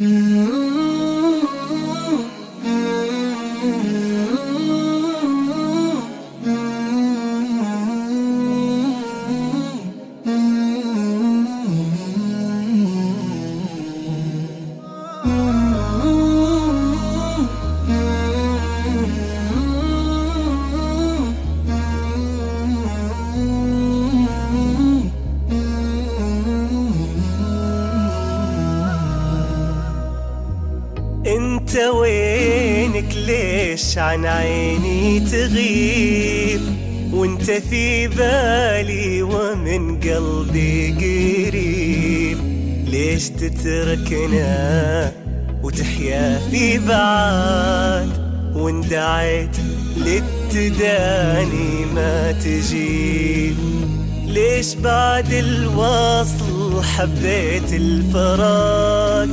Mm-hmm. انت وينك ليش عن عيني تغيب؟ وانت في بالي ومن قلبي قريب. ليش تتركنا وتحيا في بعاد وان دعيت للتداني ما تجيب. ليش بعد الوصل حبيت الفراق؟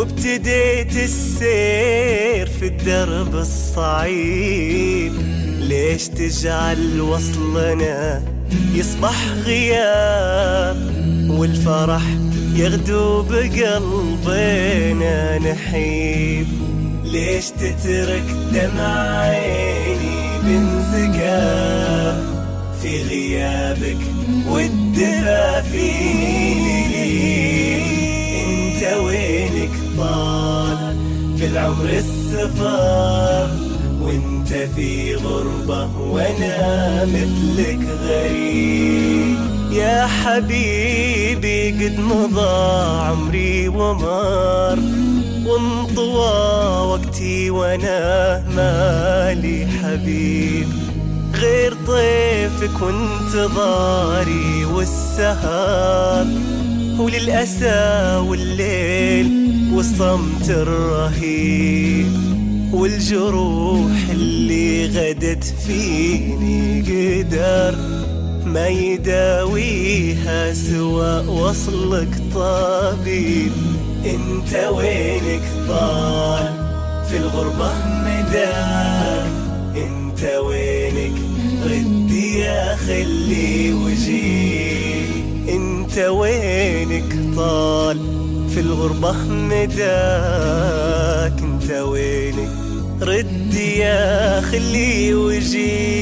وابتديت السير في الدرب الصعيب ليش تجعل وصلنا يصبح غياب والفرح يغدو بقلبنا نحيب ليش تترك دمع عيني بانسكاب في غيابك والدفا فيني. انت وينك طال بالعمر السفر وانت في غربة وأنا مثلك غريب. يا حبيبي قد مضى عمري ومر وانطوى وقتي وأنا مالي حبيب. غير طيفك وانتظاري والسهر وللأسى والليل والصمت الرهيب والجروح اللي غدت فيني قدر ما يداويها سوى وصلك طبيب. انت وينك طال في الغربة مداك انت وينك ردي يا خلي وجيك انت وينك طال في الغربة مداك. أنت وينك ردي يا خلي وجيك.